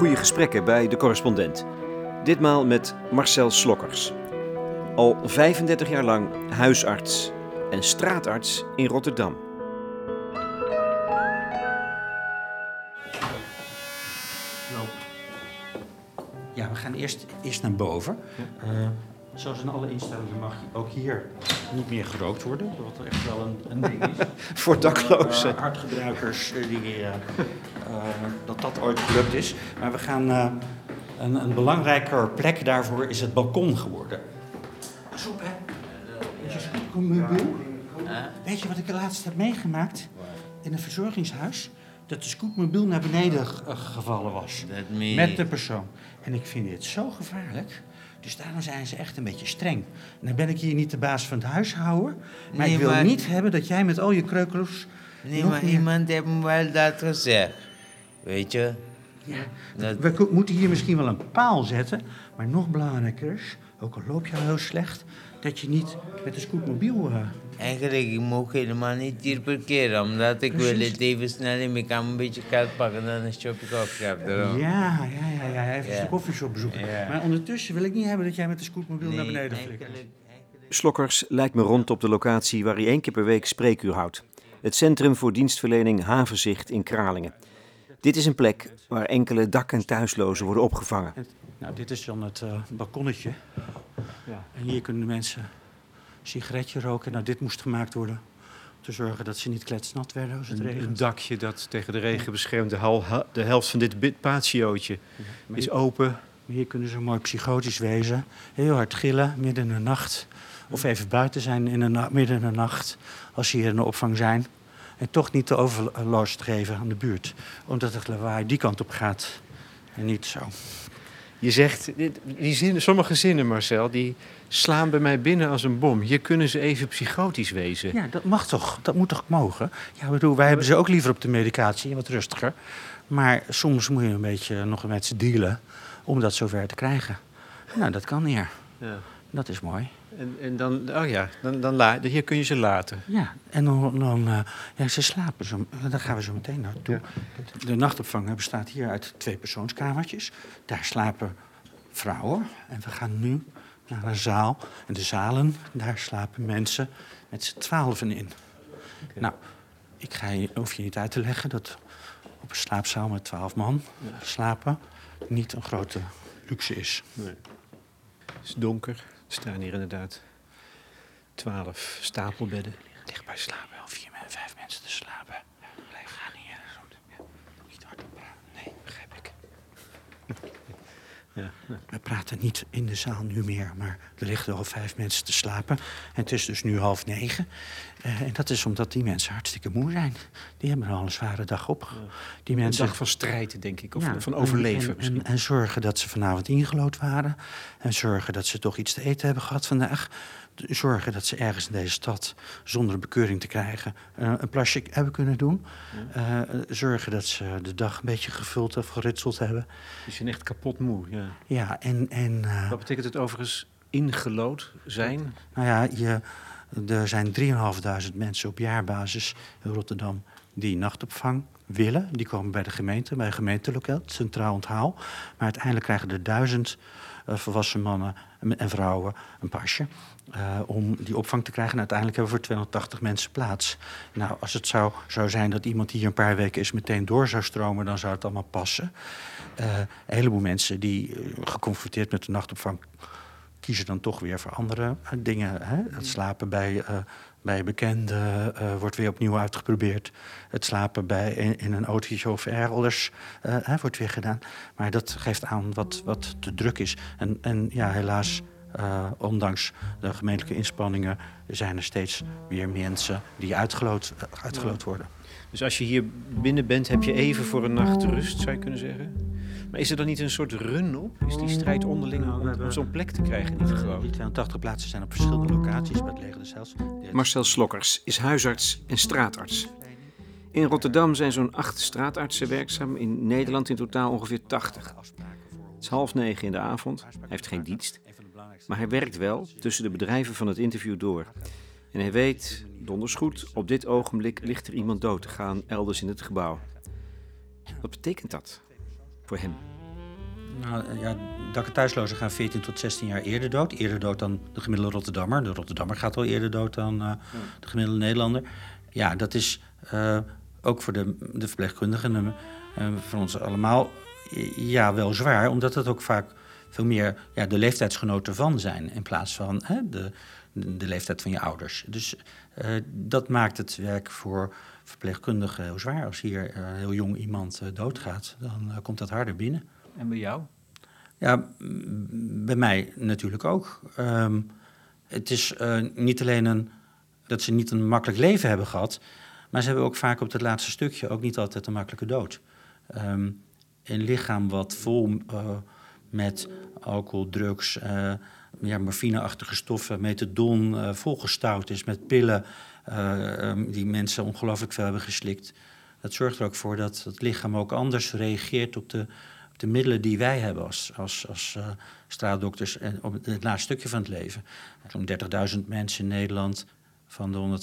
goede gesprekken bij de correspondent. Ditmaal met Marcel Slokkers. Al 35 jaar lang huisarts en straatarts in Rotterdam. Ja, we gaan eerst, eerst naar boven. Uh, zoals in alle instellingen mag ook hier niet meer gerookt worden. Wat echt wel een, een ding is. Voor daklozen. Uh, hartgebruikers, uh, die, dat dat ooit gelukt is. Maar we gaan... een, een belangrijker plek daarvoor is het balkon geworden. Soep, hè? Weet je wat ik de laatst heb meegemaakt? In een verzorgingshuis? Dat de scootmobiel naar beneden gevallen was. Met de persoon. En ik vind dit zo gevaarlijk. Dus daarom zijn ze echt een beetje streng. En dan ben ik hier niet de baas van het huishouden. Maar Nee, ik wil maar- niet hebben dat jij met al je kreukels... Nee, maar meer- iemand heeft me wel dat gezegd. Weet je? Ja, Dat- we moeten hier misschien wel een paal zetten. Maar nog belangrijker is, ook al loop je heel slecht... dat je niet met de scootmobiel... eh, Eigenlijk, ik mag helemaal niet hier parkeren, omdat ik wil het even snel in. Ik kan een beetje geld pakken, dan een shopje koffie daarom. Ja, ja, ja, ja. Even Ja. de koffieshop bezoeken. Ja. Maar ondertussen wil ik niet hebben dat jij met de scootmobiel naar beneden flikkert. eigenlijk, eigenlijk. Slokkers leidt me rond op de locatie waar hij één keer per week spreekuur houdt. Het Centrum voor Dienstverlening Havenzicht in Kralingen. Dit is een plek waar enkele dak- en thuislozen worden opgevangen. Nou, dit is dan het eh, balkonnetje. Ja. En hier kunnen de mensen een sigaretje roken. Nou, dit moest gemaakt worden om te zorgen dat ze niet kletsnat werden als het Een, een regent. dakje dat tegen de regen beschermt. De, hal- ha- de helft van dit bit- patiootje is open. hier kunnen ze mooi psychotisch wezen. Heel hard gillen, midden in de nacht. Of even buiten zijn in de midden in de nacht, als ze hier in de opvang zijn. En toch niet de overlast geven aan de buurt. Omdat het lawaai die kant op gaat en niet zo. Je zegt, die zinnen, sommige zinnen Marcel, die slaan bij mij binnen als een bom. Hier kunnen ze even psychotisch wezen. Ja, dat mag toch? Dat moet toch mogen? Ja, bedoel, wij hebben ze ook liever op de medicatie, wat rustiger. Maar soms moet je een beetje nog met ze dealen om dat zover te krijgen. Nou, dat kan hier. Ja. Dat is mooi. En, en dan, oh ja, dan, dan la, hier kun je ze laten. Ja, en dan, dan eh, ja, ze slapen zo. Daar gaan we zo meteen naartoe. De nachtopvang bestaat hier uit twee persoonskamertjes. Daar slapen vrouwen. En we gaan nu naar een zaal. En de zalen, daar slapen mensen met z'n twaalfen in. Nou, ik ga je, hoef je niet uit te leggen dat op een slaapzaal met twaalf man slapen niet een grote luxe is. Het is donker. Er staan hier inderdaad twaalf stapelbedden. Ligt bij slapen wel vier, vijf mensen te slapen. Blijf gaan hier. Niet hard op praten. Nee, begrijp ik. Ja. We praten niet in de zaal nu meer, maar er liggen al vijf mensen te slapen. En het is dus nu half negen. Eh, en dat is omdat die mensen hartstikke moe zijn. Die hebben al een zware dag op. Die Een mensen dag van strijd, denk ik. Of Ja, van en- overleven en, misschien. En, en zorgen dat ze vanavond ingelood waren. En zorgen dat ze toch iets te eten hebben gehad vandaag. Zorgen dat ze ergens in deze stad, zonder een bekeuring te krijgen, eh, een plasje hebben kunnen doen. Eh, zorgen dat ze de dag een beetje gevuld of geritseld hebben. Die zijn echt kapot moe. Ja. Ja, en, en Wat betekent het overigens ingelood zijn? nou ja, je, er zijn 3.500 mensen op jaarbasis in Rotterdam die nachtopvang willen. Die komen bij de gemeente, bij een gemeentelokaal, het centraal onthaal. Maar uiteindelijk krijgen er duizend eh, volwassen mannen en- en vrouwen een pasje. eh, om die opvang te krijgen. En uiteindelijk hebben we voor 280 mensen plaats. Nou, als het zou, zou zijn dat iemand hier een paar weken is meteen door zou stromen, dan zou het allemaal passen. Eh, een heleboel mensen die geconfronteerd met de nachtopvang kiezen dan toch weer voor andere eh, dingen. Hè? Het slapen bij, eh, bij bekenden eh, wordt weer opnieuw uitgeprobeerd. Het slapen bij, in, in een autootje of eh, hè, wordt weer gedaan. Maar dat geeft aan wat, wat te druk is. En, en ja, helaas, ondanks de gemeentelijke inspanningen... zijn er steeds weer mensen die uitgeloot, uitgeloot worden. Dus als je hier binnen bent, heb je even voor een nacht rust, zou je kunnen zeggen. Maar is er dan niet een soort run op? Is die strijd onderling Nou, om, hebben- om zo'n plek te krijgen niet te Die groot? 82 plaatsen zijn op verschillende locaties, bij het leger des Heils. Marcel Slokkers is huisarts en straatarts. In Rotterdam zijn zo'n acht straatartsen werkzaam, in Nederland in totaal ongeveer 80. Het is half negen in de avond, hij heeft geen dienst, maar hij werkt wel tussen de bedrijven van het interview door. En hij weet, donders goed, op dit ogenblik ligt er iemand dood te gaan elders in het gebouw. Wat betekent dat voor hem? Nou, ja, en thuislozen gaan 14 tot 16 jaar eerder dood. Eerder dood dan de gemiddelde Rotterdammer. De Rotterdammer gaat al eerder dood dan eh, de gemiddelde Nederlander. Ja, dat is eh, ook voor de, de verpleegkundigen en eh, voor ons allemaal ja, wel zwaar. Omdat het ook vaak veel meer ja, de leeftijdsgenoten van zijn... in plaats van hè, de, de leeftijd van je ouders. Dus eh, dat maakt het werk voor verpleegkundigen heel zwaar. Als hier eh, heel jong iemand eh, doodgaat, dan eh, komt dat harder binnen. En bij jou? Ja, bij mij natuurlijk ook. Ehm, het is niet alleen een, dat ze niet een makkelijk leven hebben gehad, maar ze hebben ook vaak op het laatste stukje ook niet altijd een makkelijke dood. Ehm, een lichaam wat vol met alcohol, drugs, eh ja, morfineachtige stoffen, methadon, volgestouwd is met pillen eh, ehm, die mensen ongelooflijk veel hebben geslikt. Dat zorgt er ook voor dat het lichaam ook anders reageert op de, op de middelen die wij hebben als, als, als eh, straatdokters en op het, laatste stukje van het leven. Zo'n 30.000 mensen in Nederland van de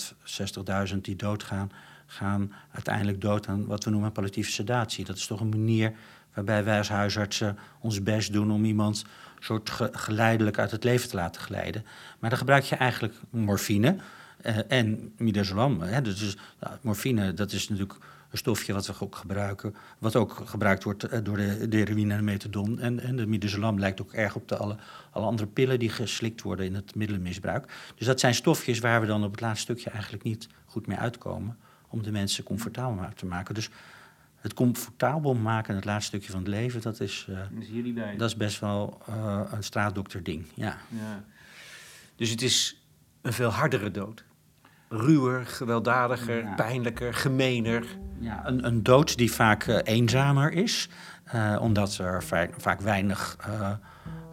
160.000 die doodgaan, gaan uiteindelijk dood aan wat we noemen palliatieve sedatie. Dat is toch een manier waarbij wij als huisartsen ons best doen om iemand soort ge- geleidelijk uit het leven te laten glijden. Maar dan gebruik je eigenlijk morfine eh, en midazolam. Hè. Dus, nou, morfine, dat is natuurlijk een stofje wat we ook gebruiken, wat ook gebruikt wordt eh, door de, de heroïne en de methadon. En, en de midazolam lijkt ook erg op de alle, alle andere pillen die geslikt worden in het middelenmisbruik. Dus dat zijn stofjes waar we dan op het laatste stukje eigenlijk niet goed mee uitkomen om de mensen comfortabel te maken. Dus het comfortabel maken in het laatste stukje van het leven, dat is, eh, Dat is dat is best wel een straatdokter ding. Ja. Ja. Dus het is een veel hardere dood. Ruwer, gewelddadiger, Ja. pijnlijker, gemener. Ja, een, een dood die vaak eh, eenzamer is, eh, omdat er vaak, vaak weinig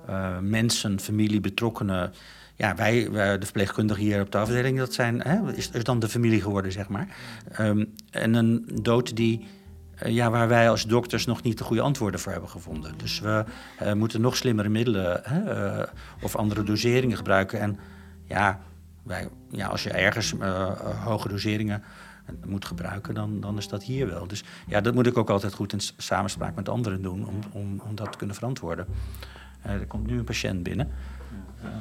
eh, mensen, familie, betrokkenen. Ja, wij, de verpleegkundigen hier op de afdeling, dat zijn, hè, is, is dan de familie geworden, zeg maar. Ehm, en een dood die, ja, waar wij als dokters nog niet de goede antwoorden voor hebben gevonden. Dus we moeten nog slimmere middelen hè, of andere doseringen gebruiken. En ja, wij, ja, als je ergens eh, eh, hoge doseringen moet gebruiken, dan, dan is dat hier wel. Dus ja, dat moet ik ook altijd goed in samenspraak met anderen doen om, om, om dat te kunnen verantwoorden. Eh, er komt nu een patiënt binnen.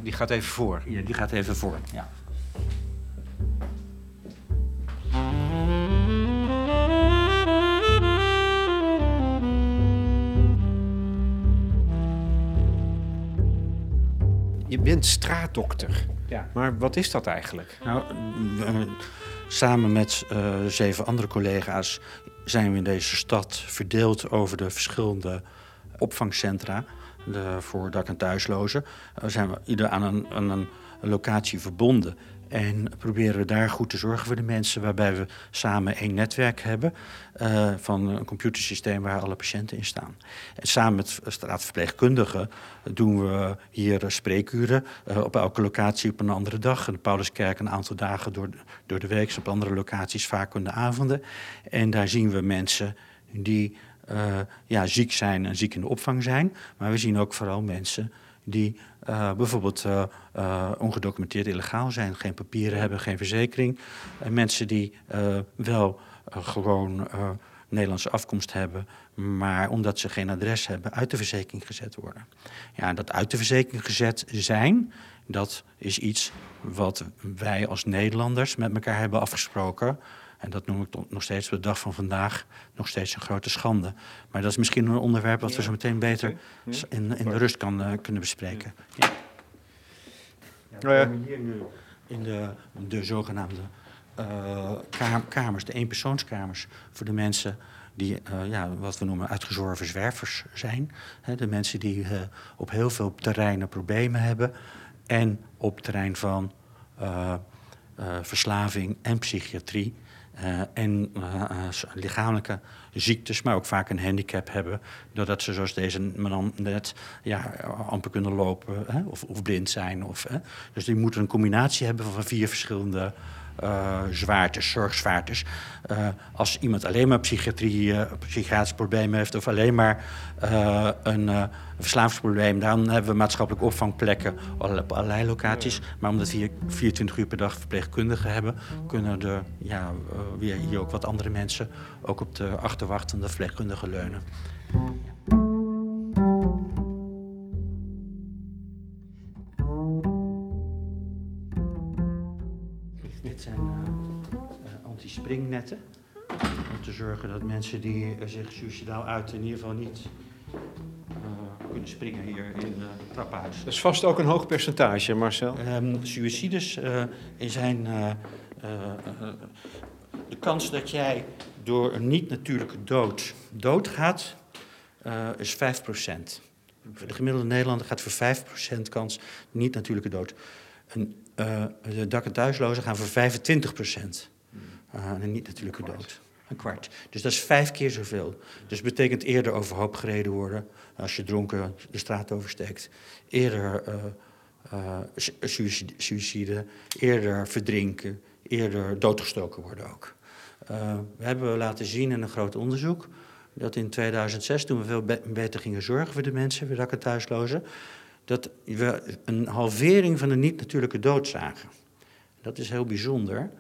Die gaat even voor. Ja, die gaat even voor. Ja. Je bent straatdokter. Ja. Maar wat is dat eigenlijk? Nou, we- samen met eh, zeven andere collega's zijn we in deze stad verdeeld over de verschillende opvangcentra de, voor dak- en thuislozen. Uh, zijn we ieder aan een, aan een locatie verbonden. En proberen we daar goed te zorgen voor de mensen, waarbij we samen één netwerk hebben eh, van een computersysteem waar alle patiënten in staan. En samen met straatverpleegkundigen doen we hier spreekuren eh, op elke locatie op een andere dag. In de Pauluskerk een aantal dagen door, de- door de week, op andere locaties vaak in de avonden. En daar zien we mensen die eh, ja, ziek zijn en ziek in de opvang zijn. Maar we zien ook vooral mensen die eh, bijvoorbeeld eh, eh, ongedocumenteerd illegaal zijn, geen papieren hebben, geen verzekering. En mensen die wel gewoon Nederlandse afkomst hebben, maar omdat ze geen adres hebben, uit de verzekering gezet worden. Ja, dat uit de verzekering gezet zijn, dat is iets wat wij als Nederlanders met elkaar hebben afgesproken. En dat noem ik tot- nog steeds op de dag van vandaag nog steeds een grote schande. Maar dat is misschien een onderwerp wat we zo meteen beter in, in de rust kan, eh, kunnen bespreken. Ja. Ja. we hier nu in de, de zogenaamde eh, ka- kamers, de eenpersoonskamers, voor de mensen die, eh, ja, wat we noemen, uitgezworven zwervers zijn. De mensen die op heel veel terreinen problemen hebben. En op het terrein van verslaving en psychiatrie. eh, en eh, eh, lichamelijke ziektes, maar ook vaak een handicap hebben. Doordat ze, zoals deze man net, ja, amper kunnen lopen hè, of, of blind zijn. Of, hè. Dus die moeten een combinatie hebben van vier verschillende eh, zwaartes, zorgzwaartes. Eh, als iemand alleen maar psychiatrie, eh, psychiatrische problemen heeft of alleen maar een uh, verslavingsprobleem, dan hebben we maatschappelijke opvangplekken op allerlei locaties. Maar omdat we hier 24 uur per dag verpleegkundigen hebben, kunnen er ja, weer hier ook wat andere mensen ook op de achterwacht van de verpleegkundigen leunen. Om te zorgen dat mensen die eh, zich suicidaal uiten in ieder geval niet eh, kunnen springen hier in het trappenhuis. Dat is vast ook een hoog percentage, Marcel. Ehm suicides eh, zijn eh, eh, eh, de kans dat jij door een niet-natuurlijke dood doodgaat, eh is 5%. Voor de gemiddelde Nederlander gaat voor 5% kans niet-natuurlijke dood. Eh, de dak- en thuislozen gaan voor 25% uh, een niet-natuurlijke dood. Een kwart. Dus dat is vijf keer zoveel. Dus betekent eerder overhoop gereden worden als je dronken de straat oversteekt. Eerder eh, eh, su- suïcide, eerder verdrinken, eerder doodgestoken worden ook. Eh, we hebben laten zien in een groot onderzoek dat in 2006, toen we veel be- beter gingen zorgen voor de mensen, voor dak- en thuislozen, dat we een halvering van de niet-natuurlijke dood zagen. Dat is heel bijzonder,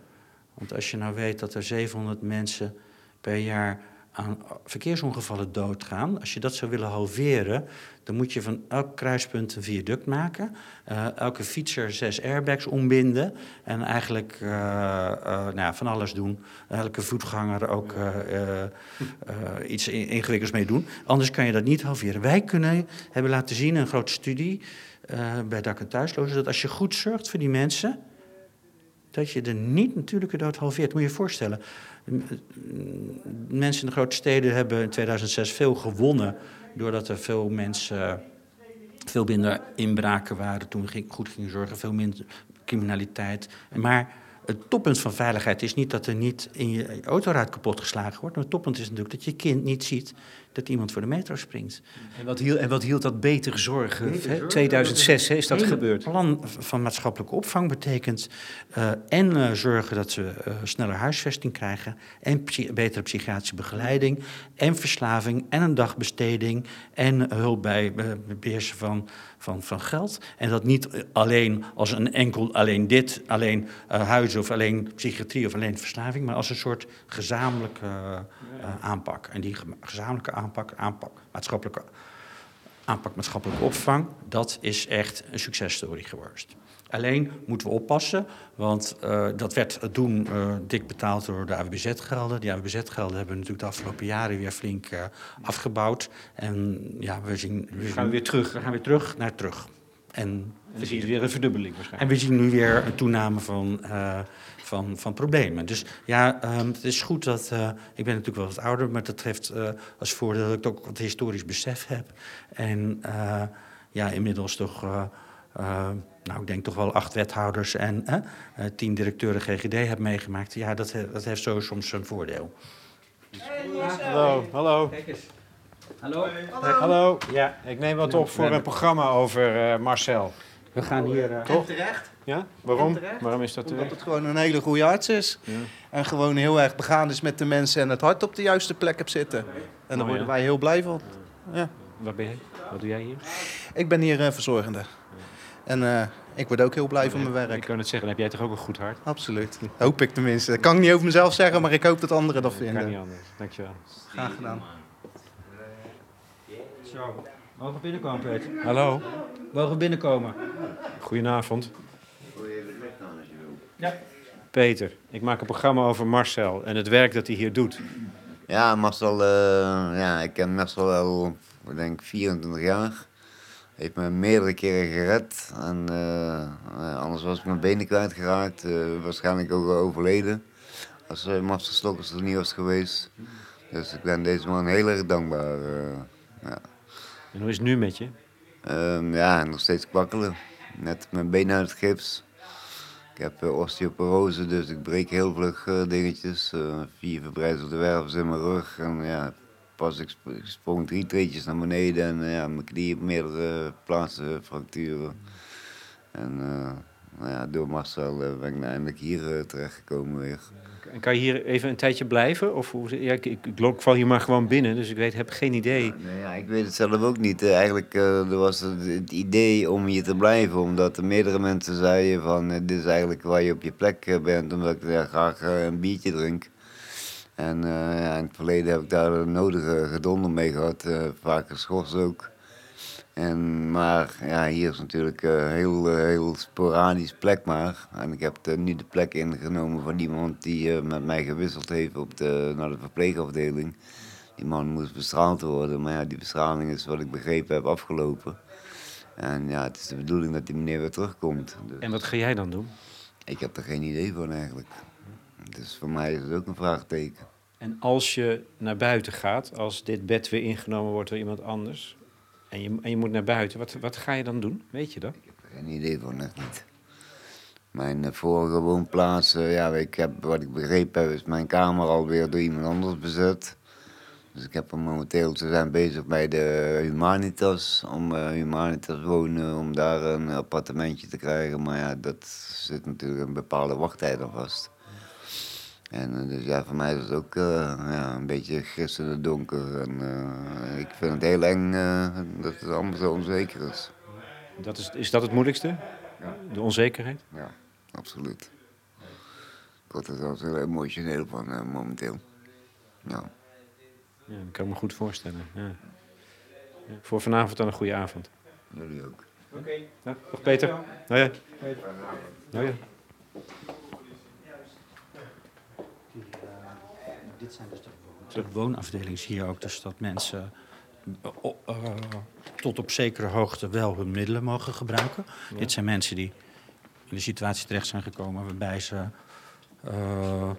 want als je nou weet dat er 700 mensen per jaar aan verkeersongevallen doodgaan, als je dat zou willen halveren, dan moet je van elk kruispunt een viaduct maken, eh, elke fietser zes airbags ombinden en eigenlijk eh, eh, nou ja, van alles doen. Elke voetganger ook iets in- ingewikkelds mee doen. Anders kan je dat niet halveren. Wij kunnen, hebben laten zien een grote studie bij dak- en thuislozen, dat als je goed zorgt voor die mensen, dat je de niet-natuurlijke dood halveert. Moet je je voorstellen. Mensen in de grote steden hebben in 2006 veel gewonnen... doordat er veel mensen veel minder inbraken waren toen we goed gingen zorgen, veel minder criminaliteit. Maar het toppunt van veiligheid is niet dat er niet in je autoruit kapot geslagen wordt. Maar het toppunt is natuurlijk dat je kind niet ziet dat iemand voor de metro springt. En wat hield, en wat hield dat betere zorgen? Betere hè? zorgen, 2006 hè, is dat gebeurd. plan van maatschappelijke opvang betekent eh, en eh, zorgen dat ze eh, sneller huisvesting krijgen, en psy- betere psychiatrische begeleiding, en verslaving, en een dagbesteding, en hulp bij eh, beheersen van, van, van geld. En dat niet alleen als een enkel, alleen dit, alleen huizen of alleen psychiatrie of alleen verslaving, maar als een soort gezamenlijke aanpak. En die gezamenlijke aanpak, aanpak, maatschappelijke aanpak maatschappelijke opvang, dat is echt een successtory geworden. Alleen moeten we oppassen, want eh, dat werd toen eh, dik betaald door de AWBZ-gelden. Die AWBZ-gelden hebben natuurlijk de afgelopen jaren weer flink eh, afgebouwd. En ja, we zien... We gaan weer terug. We gaan weer terug naar terug. En En dan zie je weer een verdubbeling en waarschijnlijk. we zien nu weer een toename van, eh, van, van problemen. Dus ja, ehm, het is goed dat. eh, ik ben natuurlijk wel wat ouder, maar dat heeft eh, als voordeel dat ik ook wat historisch besef heb. En eh, ja, inmiddels toch. nou, ik denk toch wel acht wethouders en tien directeuren GGD heb meegemaakt. Ja, dat, he- dat heeft zo soms een voordeel. Hallo, hallo. Kijk eens. Hallo. Hallo. Ja, Ik neem wat op voor een programma over eh, Marcel. We gaan hier. eh, Toch? Terecht, Ja? Waarom? terecht. Waarom is dat omdat terecht? het gewoon een hele goede arts is. Ja. En gewoon heel erg begaan is met de mensen en het hart op de juiste plek hebt zitten. En daar Oh, worden wij heel blij van. Ja. Waar ben je? Wat doe jij hier? Ik ben hier eh, verzorgende. En eh, ik word ook heel blij van mijn Ik werk. kan het zeggen, dan heb jij toch ook een goed hart? Absoluut. Hoop ik tenminste. Dat kan ik niet over mezelf zeggen, maar ik hoop dat anderen dat Kan niet vinden. anders. Dankjewel. Graag gedaan. Zo, mogen we binnenkomen, Peter? Hallo. Mogen we binnenkomen? Goedenavond. Peter, ik maak een programma over Marcel en het werk dat hij hier doet. Ja, Marcel, eh, ja, ik ken Marcel al, ik denk 24 jaar. Heeft me meerdere keren gered. En eh, eh, anders was ik mijn benen kwijtgeraakt. eh waarschijnlijk ook wel overleden. Als uh, Marcel Stokkers er niet was geweest. Dus ik ben deze man heel erg dankbaar. ja. En hoe is het nu met je? Ehm, ja, nog steeds kwakkelen. Net mijn benen uit het gips. Ik heb eh, osteoporose, dus ik breek heel vlug eh, dingetjes. eh, vier verbrijzelde wervels in mijn rug. En ja, pas ik, sp- sprong drie treetjes naar beneden en ja, mijn knie op meerdere plaatsen fracturen. En nou ja, door Marcel ben ik nou eindelijk hier terechtgekomen weer. En kan je hier even een tijdje blijven? Of ja, ik, ik, ik val hier maar gewoon binnen, dus ik weet, heb geen idee. Nee, ja, ik weet het zelf ook niet. Eh, eigenlijk eh, er was het, idee om hier te blijven, omdat er meerdere mensen zeiden van eh, dit is eigenlijk waar je op je plek bent, omdat ik ja, graag een biertje drink. En ja, in het verleden heb ik daar nodige gedonder mee gehad, eh, vaak geschorst ook. En, maar ja, hier is natuurlijk een heel, eh, heel sporadisch plek maar. En ik heb de, nu de plek ingenomen van iemand die eh, met mij gewisseld heeft op de, naar de verpleegafdeling. Die man moest bestraald worden, maar ja, die bestraling is wat ik begrepen heb afgelopen. En ja, het is de bedoeling dat die meneer weer terugkomt. Dus En wat ga jij dan doen? ik heb er geen idee van eigenlijk. Dus voor mij is het ook een vraagteken. En als je naar buiten gaat, als dit bed weer ingenomen wordt door iemand anders... en je, je moet naar buiten, wat, wat ga je dan doen? Weet je dat? Geen idee van, echt niet. Mijn eh, vorige woonplaats, ja, ik heb, wat ik begrepen heb, is mijn kamer alweer door iemand anders bezet. Dus ik heb momenteel, ze zijn bezig bij de Humanitas, om eh, Humanitas wonen, om daar een appartementje te krijgen. Maar ja, dat zit natuurlijk een bepaalde wachttijd aan vast. En eh, dus ja, voor mij is het ook eh, ja, een beetje het donker. En eh, ik vind het heel eng eh, dat het allemaal zo onzeker is. dat is, is dat het moeilijkste? De onzekerheid? Ja, absoluut. Ik word er zelfs heel emotioneel van momenteel. Ja. Ja, dat kan ik me goed voorstellen. Ja. Ja, Voor vanavond dan een goede avond. Jullie ook. Ja, dag Peter. Nou ja. Nou ja. Dit zijn dus de, de woonafdelingen, zie je ook dus dat mensen eh, eh, tot op zekere hoogte wel hun middelen mogen gebruiken. Dit zijn mensen die in de situatie terecht zijn gekomen waarbij ze eh,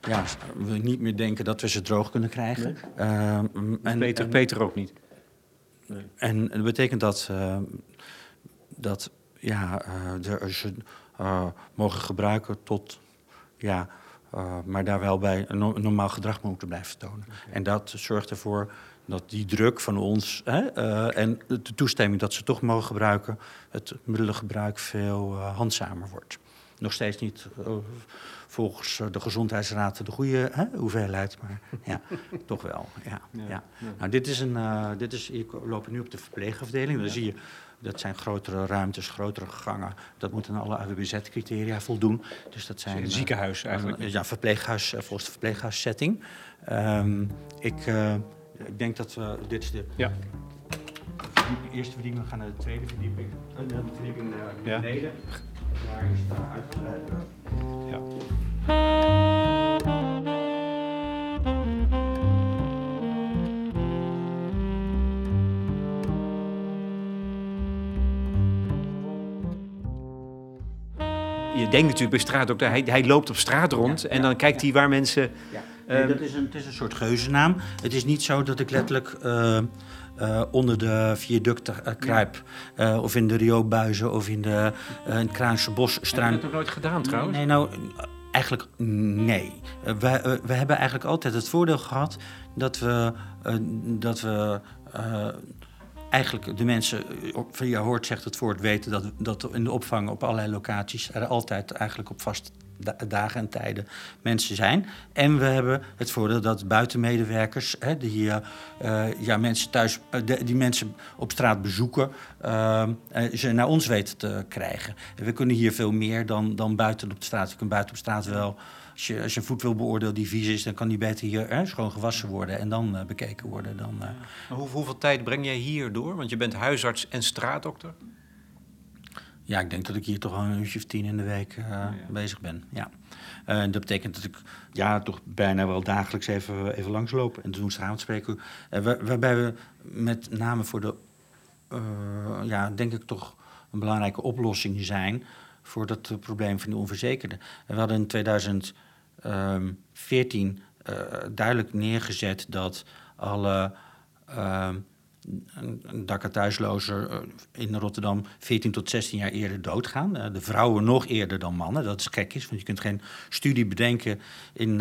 ja, we niet meer denken dat we ze droog kunnen krijgen. En, Peter, en- Peter ook niet. en dat betekent dat, eh, dat ja, eh, er ze eh, mogen gebruiken tot, ja, eh, maar daar wel bij een no- normaal gedrag moeten blijven tonen. En dat zorgt ervoor dat die druk van ons hè, eh, en de toestemming dat ze toch mogen gebruiken, het middelengebruik veel eh, handzamer wordt. Nog steeds niet volgens de gezondheidsraad de goede hè, hoeveelheid, maar ja, toch wel. Ja, ja. Nou, dit is een, dit is, hier lopen nu op de verpleegafdeling. Dan zie je, dat zijn grotere ruimtes, grotere gangen. Dat moet aan alle AWBZ-criteria voldoen. Dus dat zijn Een eh, ziekenhuis eigenlijk. een- ja, verpleeghuis, eh, volgens de verpleeghuissetting. Ehm, ik, eh, ik denk dat we, dit is de Ja. verdieping- eerste verdieping, we gaan naar de tweede verdieping. De verdieping naar Ja. beneden. Daar is het uitgebreid. Ja. Je denkt natuurlijk bij straatdokter, hij, hij loopt op straat rond en dan kijkt hij waar mensen... Ja. Nee, Ehm, dat is een, het is een soort geuzennaam. Het is niet zo dat ik letterlijk eh, eh, onder de viaducten eh, kruip. Of in de rioolbuizen of in, de, in het Kruinse bos Heb je dat nog nooit gedaan trouwens? Nee, nou, eigenlijk nee. Eh, we hebben eigenlijk altijd het voordeel gehad dat we, dat we eigenlijk de mensen, eh, op- je hoort zegt het woord weten, dat, dat in de opvang op allerlei locaties er altijd eigenlijk op vaste da- dagen en tijden mensen zijn. En we hebben het voordeel dat buitenmedewerkers, hè, die eh, ja, mensen thuis, die mensen op straat bezoeken, ze naar ons weten te krijgen. En we kunnen hier veel meer dan, dan buiten op de straat. Je kunt buiten op straat wel, als je, als je een voet wil beoordelen die vies is, dan kan die beter hier hè, schoon gewassen worden en dan eh, bekeken worden. Dan, eh, Maar hoe- hoeveel tijd breng jij hier door? Want je bent huisarts en straatdokter. Ja, ik denk dat ik hier toch al een uurtje of tien in de week eh, bezig ben. Ja. Eh, dat betekent dat ik ja, toch bijna wel dagelijks even, even langsloop en woensdagavond spreken. Uh, waar, waarbij we met name voor de, ja, denk ik toch een belangrijke oplossing zijn voor dat probleem van de onverzekerden. En we hadden in 2014 eh, duidelijk neergezet dat alle ehm, dak- en thuislozen eh, in Rotterdam 14 tot 16 jaar eerder doodgaan. Eh, de vrouwen nog eerder dan mannen, dat is gek is, want je kunt geen studie bedenken in,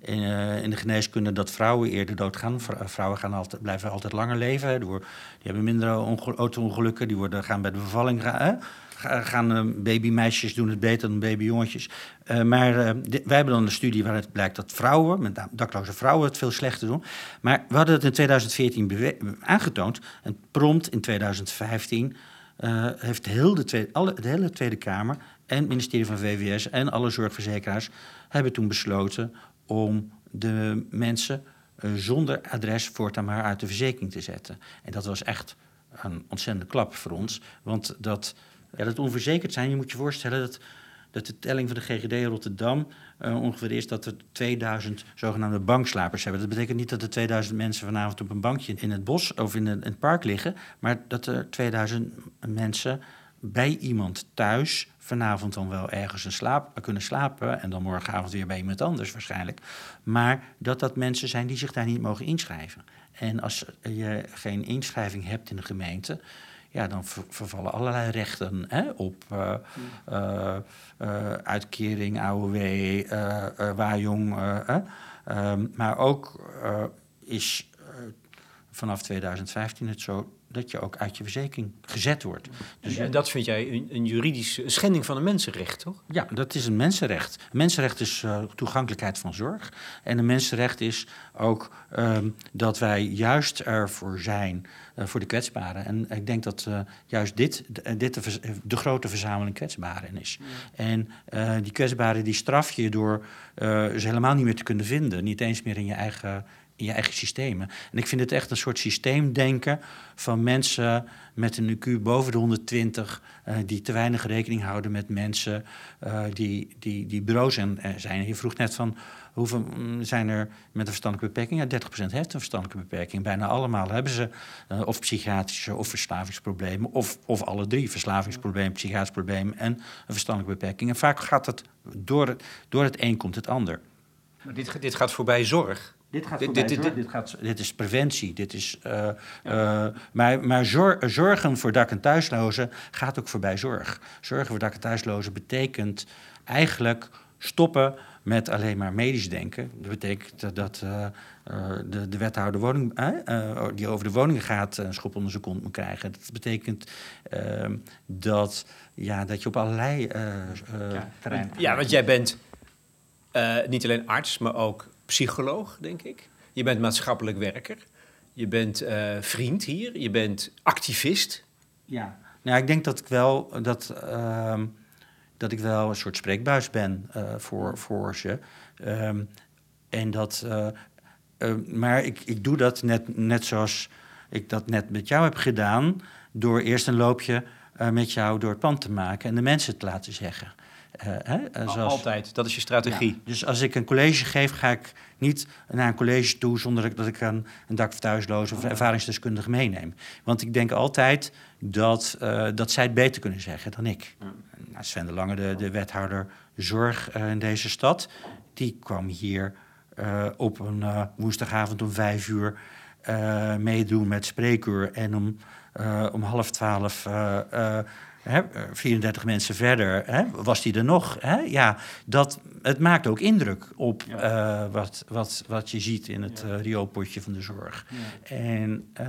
in, de geneeskunde dat vrouwen eerder doodgaan. Vrou- Vrouwen gaan altijd, blijven altijd langer leven, door, die hebben minder onge- auto-ongelukken, die worden, gaan bij de bevalling... gaan eh, babymeisjes doen het beter dan babyjongetjes. Eh, maar eh, wij hebben dan een studie waaruit blijkt dat vrouwen, met name dakloze vrouwen, het veel slechter doen. Maar we hadden het in 2014 bewe- aangetoond. En prompt in 2015 eh, heeft heel de, alle, de hele Tweede Kamer en het ministerie van VWS en alle zorgverzekeraars hebben toen besloten om de mensen zonder adres voortaan maar uit de verzekering te zetten. En dat was echt een ontzettende klap voor ons. Want dat, ja, dat onverzekerd zijn, je moet je voorstellen dat, dat de telling van de GGD Rotterdam uh, ongeveer is dat er 2000 zogenaamde bankslapers hebben. Dat betekent niet dat er 2000 mensen vanavond op een bankje in het bos of in, het park liggen, maar dat er 2000 mensen bij iemand thuis vanavond dan wel ergens een slaap, kunnen slapen en dan morgenavond weer bij iemand anders waarschijnlijk. Maar dat dat mensen zijn die zich daar niet mogen inschrijven. En als je geen inschrijving hebt in de gemeente, ja, dan vervallen allerlei rechten hè, op uh, uh, uh, uitkering, AOW, waaijong. Ehm, maar ook is vanaf 2015 het zo dat je ook uit je verzekering gezet wordt. Dus en dat vind jij een, een juridische schending van een mensenrecht, toch? Ja, dat is een mensenrecht. Een mensenrecht is uh, toegankelijkheid van zorg. En een mensenrecht is ook um, dat wij juist ervoor zijn uh, voor de kwetsbaren. En ik denk dat uh, juist dit, dit de, de, grote verzameling kwetsbaren is. Ja. En die kwetsbaren die straf je door ze helemaal niet meer te kunnen vinden. Niet eens meer in je eigen in je eigen systemen. En ik vind het echt een soort systeemdenken van mensen met een IQ boven de 120, uh, eh, die te weinig rekening houden met mensen uh, die, die, die zijn, eh, zijn. Je vroeg net van hoeveel mm, zijn er met een verstandelijke beperking? Ja, 30% heeft een verstandelijke beperking. Bijna allemaal hebben ze of psychiatrische of verslavingsproblemen, of, of alle drie: verslavingsprobleem, psychiatrisch probleem en een verstandelijke beperking. En vaak gaat het door, door het een komt het ander. Maar dit, dit gaat voorbij zorg. Dit, gaat dit, dit, dit, dit, gaat, dit is preventie. Dit is, uh, uh, maar maar zor, zorgen voor dak- en thuislozen gaat ook voorbij zorg. Zorgen voor dak- en thuislozen betekent eigenlijk stoppen met alleen maar medisch denken. Dat betekent dat uh, de, de wethouder woning, die over de woningen gaat een schop onder zijn kont moet krijgen. Dat betekent ehm, dat, ja, dat je op allerlei ja. terreinen... Ja, want jij bent niet alleen arts, maar ook psycholoog, denk ik. Je bent maatschappelijk werker. Je bent uh, vriend hier. Je bent activist. Ja, nou, ik denk dat ik wel, dat, uh, dat ik wel een soort spreekbuis ben uh, voor, voor ze. Um, en dat, uh, maar ik, ik doe dat net, net zoals ik dat net met jou heb gedaan. Door eerst een loopje met jou door het pand te maken en de mensen te laten zeggen. Uh, hè, zoals, Altijd, dat is je strategie. Ja, dus als ik een college geef, ga ik niet naar een college toe zonder dat ik een, een dak thuisloos of ervaringsdeskundige meeneem. Want ik denk altijd dat, uh, dat zij het beter kunnen zeggen dan ik. Ja. Nou, Sven de Lange, de, de wethouder zorg uh, in deze stad, die kwam hier op een woensdagavond om vijf uur meedoen met spreekuur en om, om half twaalf Hè, 34 mensen verder, hè, was die er nog? Hè? Ja, dat, het maakt ook indruk op ja. uh, wat, wat, wat je ziet in het ja. uh, rioolpotje van de zorg. Ja. En uh,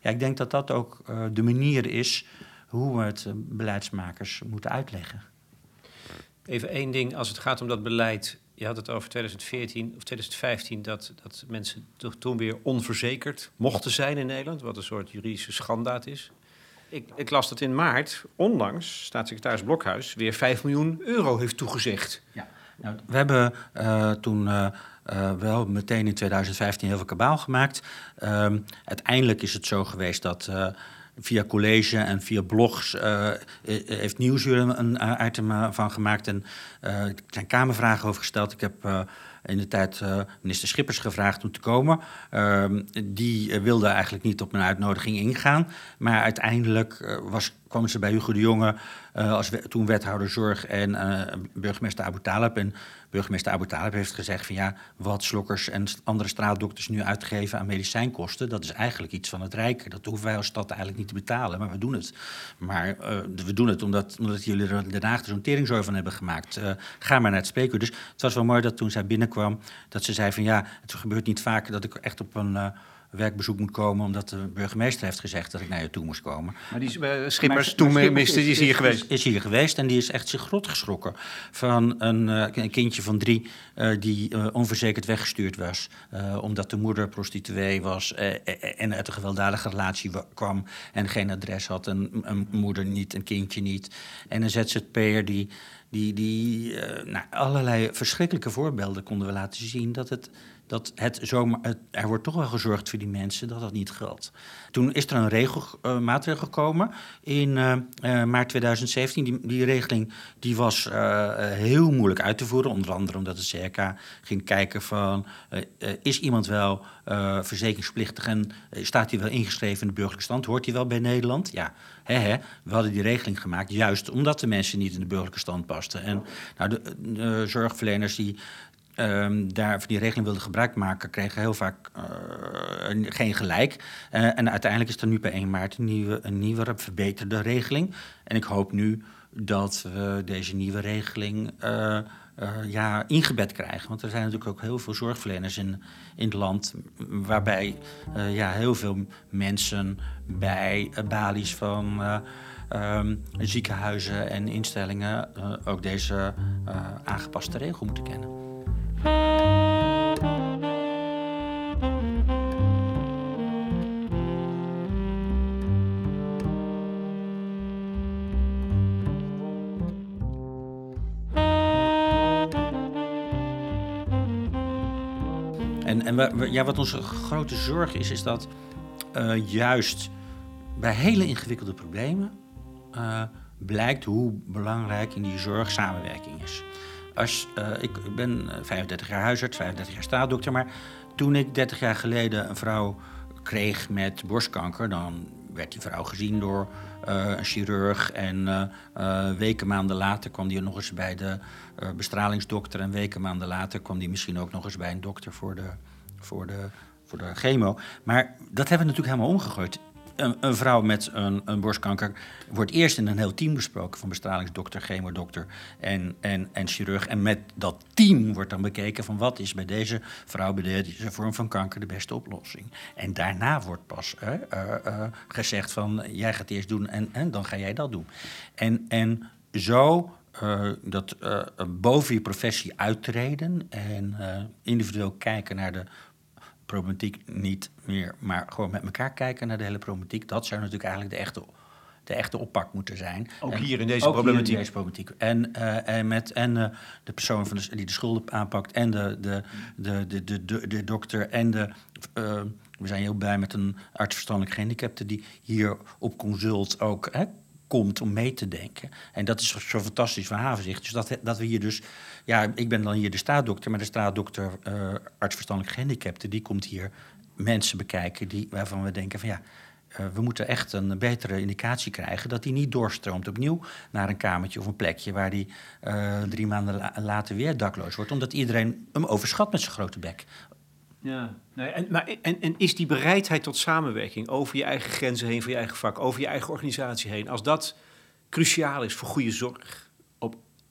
ja, ik denk dat dat ook uh, de manier is hoe we het beleidsmakers moeten uitleggen. Even één ding, als het gaat om dat beleid. Je had het over 2014 of 2015 dat, dat mensen toch toen weer onverzekerd mochten zijn in Nederland, wat een soort juridische schandaad is. Ik, ik, las dat in maart, onlangs, staatssecretaris Blokhuis weer 5 miljoen euro heeft toegezegd. Ja. Nou, we hebben uh, toen uh, uh, wel meteen in 2015 heel veel kabaal gemaakt. Ehm, uiteindelijk is het zo geweest dat via college en via blogs heeft Nieuwsuur een item van gemaakt. En er zijn kamervragen over gesteld. Ik heb in de tijd uh, minister Schippers gevraagd om te komen. Uh, die uh, wilde eigenlijk niet op mijn uitnodiging ingaan. Maar uiteindelijk uh, was, kwamen ze bij Hugo de Jonge, als we, toen wethouder zorg en burgemeester Abu Talib. En burgemeester Abu Talib heeft gezegd van ja, wat slokkers en andere straatdokters nu uitgeven aan medicijnkosten, dat is eigenlijk iets van het Rijk. Dat hoeven wij als stad eigenlijk niet te betalen, maar we doen het. Maar we doen het omdat, omdat jullie er Den Haag zo'n van hebben gemaakt. ga maar naar het spreekuur. Dus het was wel mooi dat toen zij binnen kwam, dat ze zei van ja, het gebeurt niet vaak dat ik echt op een werkbezoek moet komen, omdat de burgemeester heeft gezegd dat ik naar je toe moest komen. Maar die uh, Schippers, toen minister, die is hier geweest? Is, hier geweest en die is echt zich grot geschrokken van een, uh, een kindje van drie die onverzekerd weggestuurd was, omdat de moeder prostituee was en uit een gewelddadige relatie kwam en geen adres had, en een moeder niet, een kindje niet. En een ZZP'er die die, die uh, nou, allerlei verschrikkelijke voorbeelden konden we laten zien dat het dat het zomaar, het, er wordt toch wel gezorgd voor die mensen, dat dat niet geldt. Toen is er een regel, uh, maatregel gekomen in uh, uh, maart 2017. Die, die regeling die was heel moeilijk uit te voeren, onder andere omdat het CRK ging kijken van, is iemand wel verzekeringsplichtig en staat hij wel ingeschreven in de burgerlijke stand, hoort hij wel bij Nederland? Ja, we hadden die regeling gemaakt, juist omdat de mensen niet in de burgerlijke stand pasten. En nou, de, de zorgverleners die um, daar die regeling wilden gebruik maken, kregen heel vaak uh, geen gelijk. Uh, en uiteindelijk is er nu bij 1 maart een nieuwe, een nieuwe verbeterde regeling. En ik hoop nu dat we deze nieuwe regeling uh, ja, ingebed krijgen. Want er zijn natuurlijk ook heel veel zorgverleners in, in het land, waarbij ja, heel veel mensen bij balies van. Um, ziekenhuizen en instellingen ook deze aangepaste regel moeten kennen. En, en ja, wat onze grote zorg is, is dat uh, juist bij hele ingewikkelde problemen uh, blijkt hoe belangrijk in die zorg samenwerking is. Uh, ik ben 35 jaar huisarts, 35 jaar staatdokter, maar toen ik 30 jaar geleden een vrouw kreeg met borstkanker, dan werd die vrouw gezien door uh, een chirurg. En weken maanden later kwam die nog eens bij de bestralingsdokter. En weken maanden later kwam die misschien ook nog eens bij een dokter voor de, voor de, voor de chemo. Maar dat hebben we natuurlijk helemaal omgegooid een, vrouw met een, een, borstkanker wordt eerst in een heel team besproken van bestralingsdokter, chemodokter en, en, en chirurg. En met dat team wordt dan bekeken van wat is bij deze vrouw, bij deze vorm van kanker de beste oplossing. En daarna wordt pas uh, uh, gezegd van jij gaat eerst doen en, en dan ga jij dat doen. En, en zo uh, dat boven je professie uittreden en individueel kijken naar de problematiek niet meer, maar gewoon met elkaar kijken naar de hele problematiek. Dat zou natuurlijk eigenlijk de echte, de echte oppak moeten zijn. Ook en, hier in deze ook problematiek. Hier in deze problematiek. En, uh, en, met, en uh, de persoon van de, die de schulden aanpakt en de, de, de, de, de, de, de dokter en de... Uh, we zijn heel blij met een artsverstandelijk gehandicapte die hier op consult ook hè, komt om mee te denken. En dat is zo fantastisch van Havenzicht. Dus dat, dat we hier dus... Ja, ik ben dan hier de staatdokter, maar de staatdokter uh, artsverstandelijk gehandicapte... die komt hier mensen bekijken die, waarvan we denken van ja... Uh, we moeten echt een betere indicatie krijgen dat hij niet doorstroomt opnieuw naar een kamertje of een plekje waar hij uh, drie maanden la later weer dakloos wordt, omdat iedereen hem overschat met zijn grote bek. Ja, nee, en, maar, en, en is die bereidheid tot samenwerking over je eigen grenzen heen, voor je eigen vak, over je eigen organisatie heen, als dat cruciaal is voor goede zorg,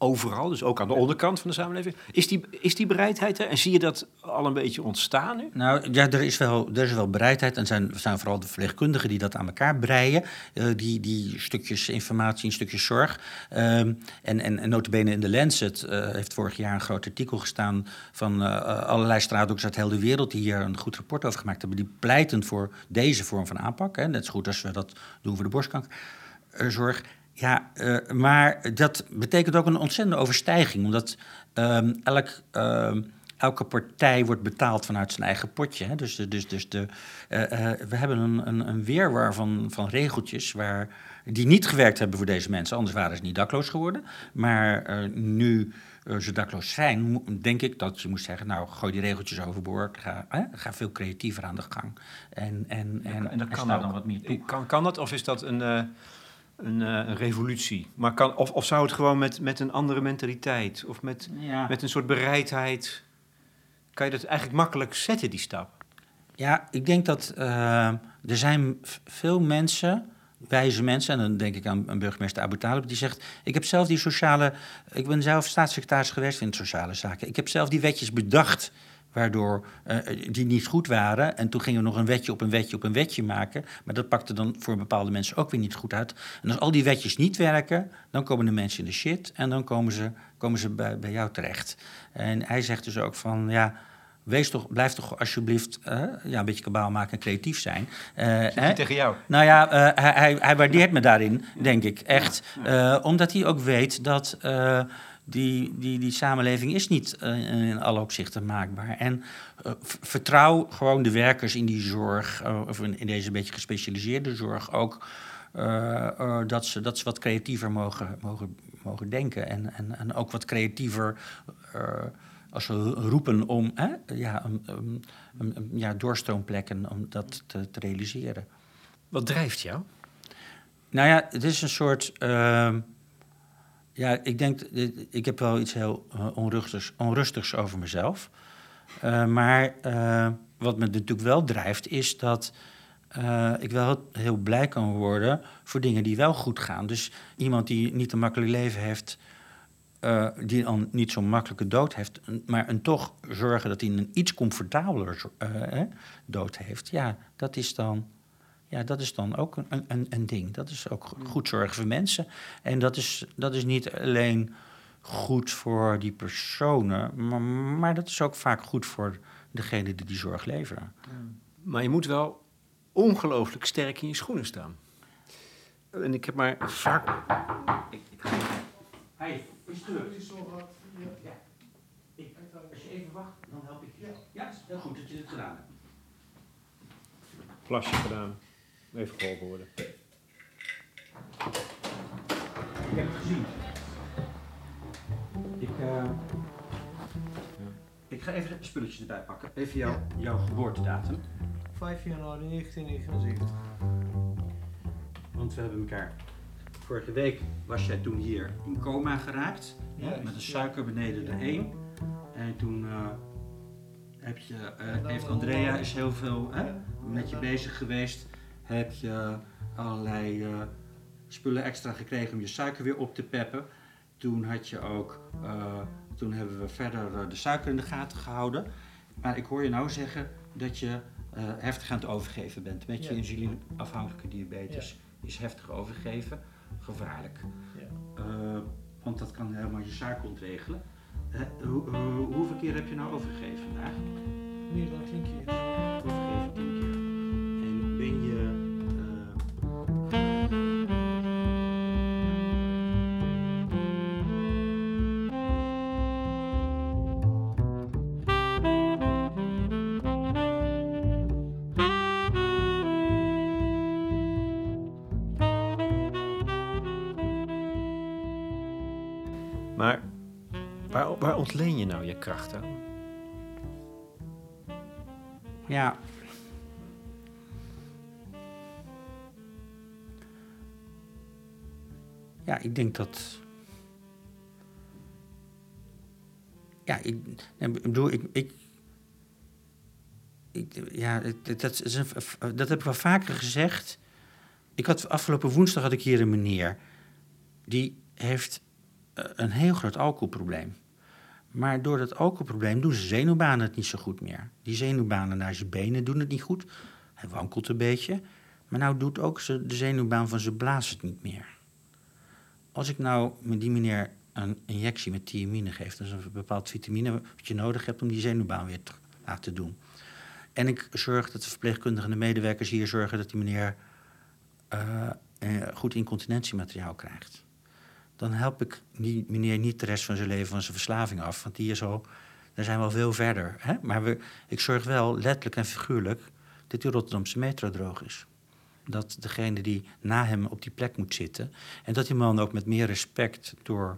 overal, dus ook aan de onderkant van de samenleving, is die, is die bereidheid er? En zie je dat al een beetje ontstaan nu? Nou ja, er is wel, er is wel bereidheid en zijn, zijn vooral de verpleegkundigen die dat aan elkaar breien, uh, die, die stukjes informatie en stukjes zorg. Um, en, en, en notabene in de Lancet uh, heeft vorig jaar een groot artikel gestaan van uh, allerlei straatdokters uit heel de wereld die hier een goed rapport over gemaakt hebben, die pleiten voor deze vorm van aanpak. Hè, net zo goed als we dat doen voor de borstkankerzorg. Ja, uh, maar dat betekent ook een ontzettende overstijging, omdat um, elk, uh, elke partij wordt betaald vanuit zijn eigen potje. Hè. Dus, dus, dus de, uh, we hebben een, een, een weerwar van, van regeltjes waar, die niet gewerkt hebben voor deze mensen, anders waren ze niet dakloos geworden. Maar nu ze dakloos zijn, denk ik dat je moest zeggen: Nou, gooi die regeltjes overboord, ga, ga veel creatiever aan de gang. En, en, en, en dat kan dan wat meer toe. Kan, kan dat of is dat een. Uh een, een, revolutie. Maar kan, of, of zou het gewoon met, met een andere mentaliteit of met, ja. met een soort bereidheid. Kan je dat eigenlijk makkelijk zetten, die stap? Ja, ik denk dat uh, er zijn veel mensen, wijze mensen, en dan denk ik aan, aan burgemeester Abu Talib, die zegt: Ik heb zelf die sociale. Ik ben zelf staatssecretaris geweest in sociale zaken. Ik heb zelf die wetjes bedacht waardoor uh, die niet goed waren. En toen gingen we nog een wetje op een wetje op een wetje maken. Maar dat pakte dan voor bepaalde mensen ook weer niet goed uit. En als al die wetjes niet werken, dan komen de mensen in de shit en dan komen ze, komen ze bij, bij jou terecht. En hij zegt dus ook van, ja, wees toch, blijf toch alsjeblieft uh, ja, een beetje kabaal maken en creatief zijn. Uh, tegen jou? Nou ja, uh, hij, hij, waardeert me daarin, denk ik, echt. Omdat hij ook weet dat die, die, die samenleving is niet eh, in alle opzichten maakbaar. En eh, vertrouw gewoon de werkers in die zorg, eh, of in, in deze beetje gespecialiseerde zorg ook, dat, ze, dat ze wat creatiever mogen, mogen, mogen denken. En, en, en ook wat creatiever als ze roepen om hè, ja, een, een, een- een- ja, doorstroomplekken om dat te, te realiseren. Wat drijft jou? Nou ja, het is een soort. Ja, ik denk. Ik heb wel iets heel eh, onrustigs, onrustigs over mezelf. Eh, maar eh, wat me natuurlijk wel drijft, is dat. ik wel heel blij kan worden voor dingen die wel goed gaan. Dus iemand die niet een makkelijk leven heeft, die dan niet zo'n makkelijke dood heeft, maar een toch zorgen dat hij een iets comfortabeler dood heeft. Ja, dat is dan ja, dat is dan ook een, een, een ding. Dat is ook go- goed zorgen voor mensen. En dat is, dat is niet alleen goed voor die personen, maar, maar dat is ook vaak goed voor degene die die zorg leveren. Maar je moet wel ongelooflijk sterk in je schoenen staan. En ik heb maar vaak... Ik, ik ga Hey, is terug. Ja. Ik, als je even wacht, dan help ik je. Ja, heel goed dat je dit gedaan hebt. Plasje gedaan. Even geholpen worden. Ik heb het gezien. Ik, eh, ik ga even de spulletjes erbij pakken. Even jou, jouw geboortedatum. 5 januari 1979. Want we hebben elkaar. Vorige week was jij toen hier in coma geraakt. Ja, met een ja. suiker beneden de 1. En toen eh, heb je, eh, heeft Andrea is heel veel hè, met je bezig geweest. Heb je allerlei eh, spullen extra gekregen om je suiker weer op te peppen. Toen had je ook, eh, toen hebben we verder eh, de suiker in de gaten gehouden. Maar ik hoor je nou zeggen dat je heftig aan het overgeven bent met je Ja. insulineafhankelijke diabetes. Is heftig overgeven, gevaarlijk. Ja. Want dat kan helemaal je suiker ontregelen. Hoe, hoe- hoeveel keer heb je nou overgegeven vandaag? Meer dan 10 keer. Overgegeven tien keer. En ben je. Ontleen je nou je kracht aan? Ja. Ja, ik denk dat. Ja, ik, ik bedoel, ik. ik, ik ja, dat, dat heb ik wel vaker gezegd. Ik had afgelopen woensdag had ik hier een meneer. Die heeft eh, een heel groot alcoholprobleem. Maar door dat alcoholprobleem doen zijn zenuwbanen het niet zo goed meer. Die zenuwbanen naar zijn benen doen het niet goed. Hij wankelt een beetje. Maar nou doet ook ze- de zenuwbaan van zijn blaas het niet meer. Als ik nou met die meneer een injectie met thiamine geef... dat is een bepaald vitamine wat je nodig hebt om die zenuwbaan weer te laten doen. En ik zorg dat de verpleegkundigen en de medewerkers hier zorgen... dat die meneer eh, goed incontinentiemateriaal krijgt dan help ik die meneer niet de rest van zijn leven van zijn verslaving af. Want die is al, daar zijn we al veel verder. Hè? Maar ik zorg wel letterlijk en figuurlijk dat die Rotterdamse metro droog is. Dat degene die na hem op die plek moet zitten... en dat die man ook met meer respect door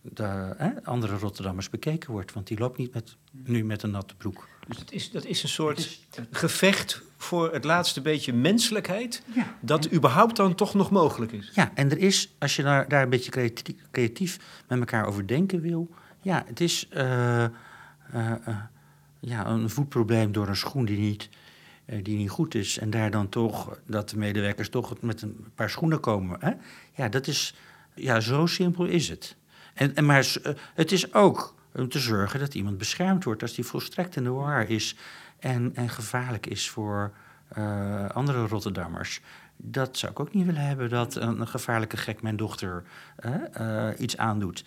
de hè, andere Rotterdammers bekeken wordt. Want die loopt niet met, nu met een natte broek. Dus dat is, dat is een soort gevecht voor het laatste beetje menselijkheid... Ja. dat überhaupt dan toch nog mogelijk is. Ja, en er is, als je daar, daar een beetje creatief, creatief met elkaar over denken wil... Ja, het is eh, eh, eh, ja, een voetprobleem door een schoen die niet, die niet goed is... en daar dan toch, dat de medewerkers toch met een paar schoenen komen. Hè? Ja, dat is, ja, zo simpel is het. En, en maar het is ook om te zorgen dat iemand beschermd wordt... als die volstrekt in de war is en, en gevaarlijk is voor eh, andere Rotterdammers... Dat zou ik ook niet willen hebben, dat een, een gevaarlijke gek mijn dochter eh, eh, iets aandoet.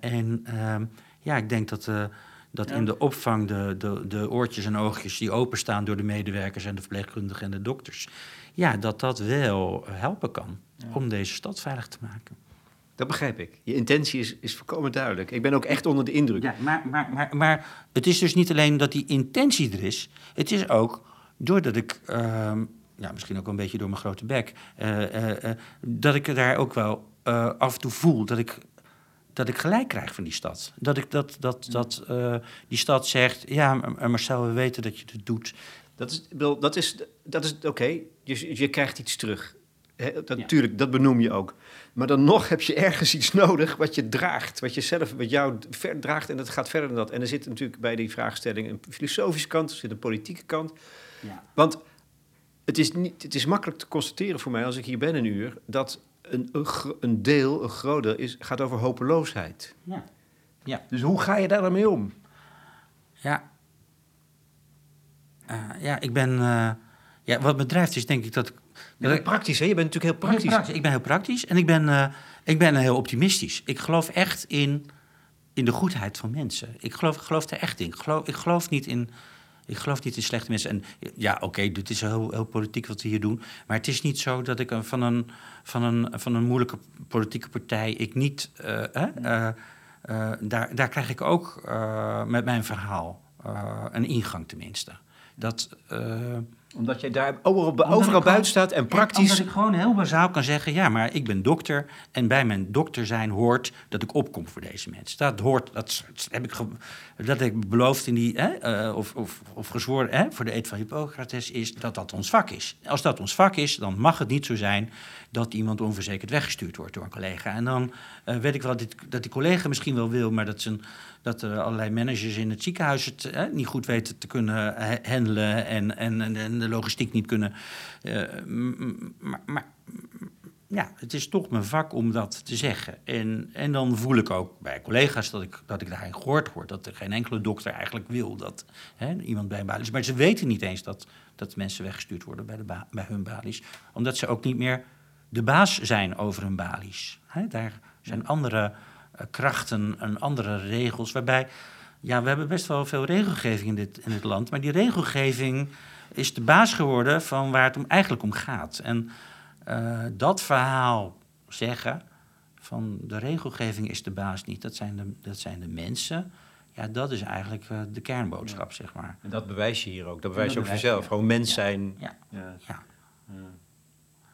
En ehm, ja, ik denk dat, dat in de opvang de, de, de oortjes en oogjes die openstaan door de medewerkers en de verpleegkundigen en de dokters, ja, dat dat wel helpen kan om deze stad veilig te maken. Dat begrijp ik. Je intentie is, is volkomen duidelijk. Ik ben ook echt onder de indruk. Ja, maar, maar, maar, maar het is dus niet alleen dat die intentie er is. Het is ook doordat ik, ehm, ja, misschien ook een beetje door mijn grote bek, eh, eh, eh, dat ik daar ook wel af en toe voel dat ik, dat ik gelijk krijg van die stad. Dat, ik, dat, dat, dat die stad zegt, ja, Marcel, we weten dat je het doet. Dat is, dat is, dat is oké. Je, je krijgt iets terug. Hè, dat, Ja. Natuurlijk, dat benoem je ook. Maar dan nog heb je ergens iets nodig wat je draagt. Wat je zelf, wat jou ver draagt. En dat gaat verder dan dat. En er zit natuurlijk bij die vraagstelling een filosofische kant. Er zit een politieke kant. Ja. Want het is, niet, het is makkelijk te constateren voor mij als ik hier ben een uur. dat een, een, deel, een groot deel, is, gaat over hopeloosheid. Ja. Ja. Dus hoe ga je daar dan mee om? Ja. Eh, ja, ik ben. eh, ja, wat me drijft is denk ik dat. ik- ik- praktisch, hè? Je bent natuurlijk heel praktisch. praktisch. Ik ben heel praktisch en ik ben, eh, ik ben heel optimistisch. Ik geloof echt in, in de goedheid van mensen. Ik geloof, ik geloof er echt in. Ik geloof, ik geloof niet in. Ik geloof niet in slechte mensen. En ja, oké, dit is heel, heel politiek wat we hier doen. Maar het is niet zo dat ik een- van een, van een, van een moeilijke politieke partij. ik niet. eh, eh, daar, daar krijg ik ook met mijn verhaal een ingang tenminste. Dat. Omdat jij daar overal, Omdat overal buiten staat en ja, praktisch... Omdat ik gewoon heel bazaal kan zeggen, ja, maar ik ben dokter. En bij mijn dokter zijn hoort dat ik opkom voor deze mensen. Dat hoort, dat, heb ik, dat heb ik beloofd in die, hè, eh, of, of, of gezworen hè, voor de eet van Hippocrates, is dat dat ons vak is. Als dat ons vak is, dan mag het niet zo zijn dat iemand onverzekerd weggestuurd wordt door een collega. En dan eh, weet ik wel dat, dat die collega misschien wel wil, maar dat, zijn, dat er allerlei managers in het ziekenhuis het eh, niet goed weten te kunnen ha- handelen en, en, en, de logistiek niet kunnen. eh, maar, ja, het is toch mijn vak om dat te zeggen. En, en dan voel ik ook bij collega's dat ik, dat ik daarin gehoord word. Dat er geen enkele dokter eigenlijk wil dat hè, iemand bij een balie is. Maar ze weten niet eens dat, dat mensen weggestuurd worden bij, de bij hun balies. Omdat ze ook niet meer de baas zijn over hun balies. Hè, daar zijn andere eh, krachten en andere regels. Waarbij, ja, we hebben best wel veel regelgeving in dit, in dit land. Maar die regelgeving is de baas geworden van waar het om, eigenlijk om gaat. En eh, dat verhaal zeggen van de regelgeving is de baas niet, dat zijn de, dat zijn de mensen. Ja, dat is eigenlijk eh, de kernboodschap, zeg maar. En dat bewijs je hier ook. Dat bewijs je ook bewijs jezelf. je. Gewoon mens Ja. zijn. Ja. Ja. Ja.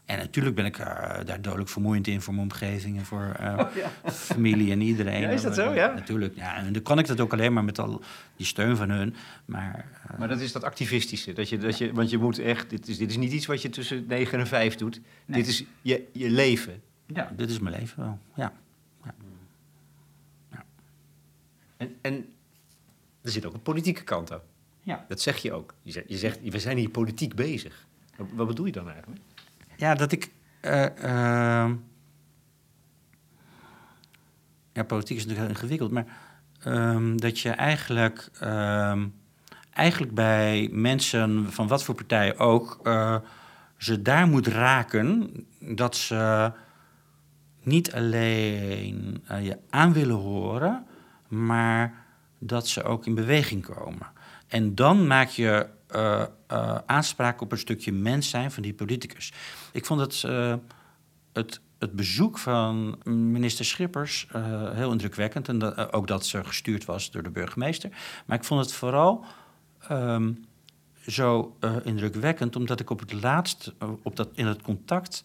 En natuurlijk ben ik eh, daar dodelijk vermoeiend in voor mijn omgeving en voor eh, familie en iedereen. Ja, is dat zo? eh, Ja? Natuurlijk. Ja, en dan kan ik dat ook alleen maar met al die steun van hun. Maar Maar dat is dat activistische. Dat je, dat je, want je moet echt... Dit is, dit is niet iets wat je tussen 9 en 5 doet. Nee. Dit is je, je leven. ja, dit is mijn leven wel. Ja. En, en er zit ook een politieke kant aan. Ja. Dat zeg je ook. Je zegt, je zegt we zijn hier politiek bezig. Wat, wat bedoel je dan eigenlijk? Ja, dat ik. eh, ehm, ja, politiek is natuurlijk heel ingewikkeld, maar ehm, dat je eigenlijk, ehm, eigenlijk bij mensen van wat voor partij ook, eh, ze daar moet raken dat ze niet alleen eh, je aan willen horen, maar dat ze ook in beweging komen. En dan maak je eh, aanspraak op een stukje mens zijn van die politicus. Ik vond het, eh, het, het bezoek van minister Schippers eh, heel indrukwekkend. En ook dat ze gestuurd was door de burgemeester. Maar ik vond het vooral ehm, zo indrukwekkend, omdat ik op het laatst, op dat, in het contact,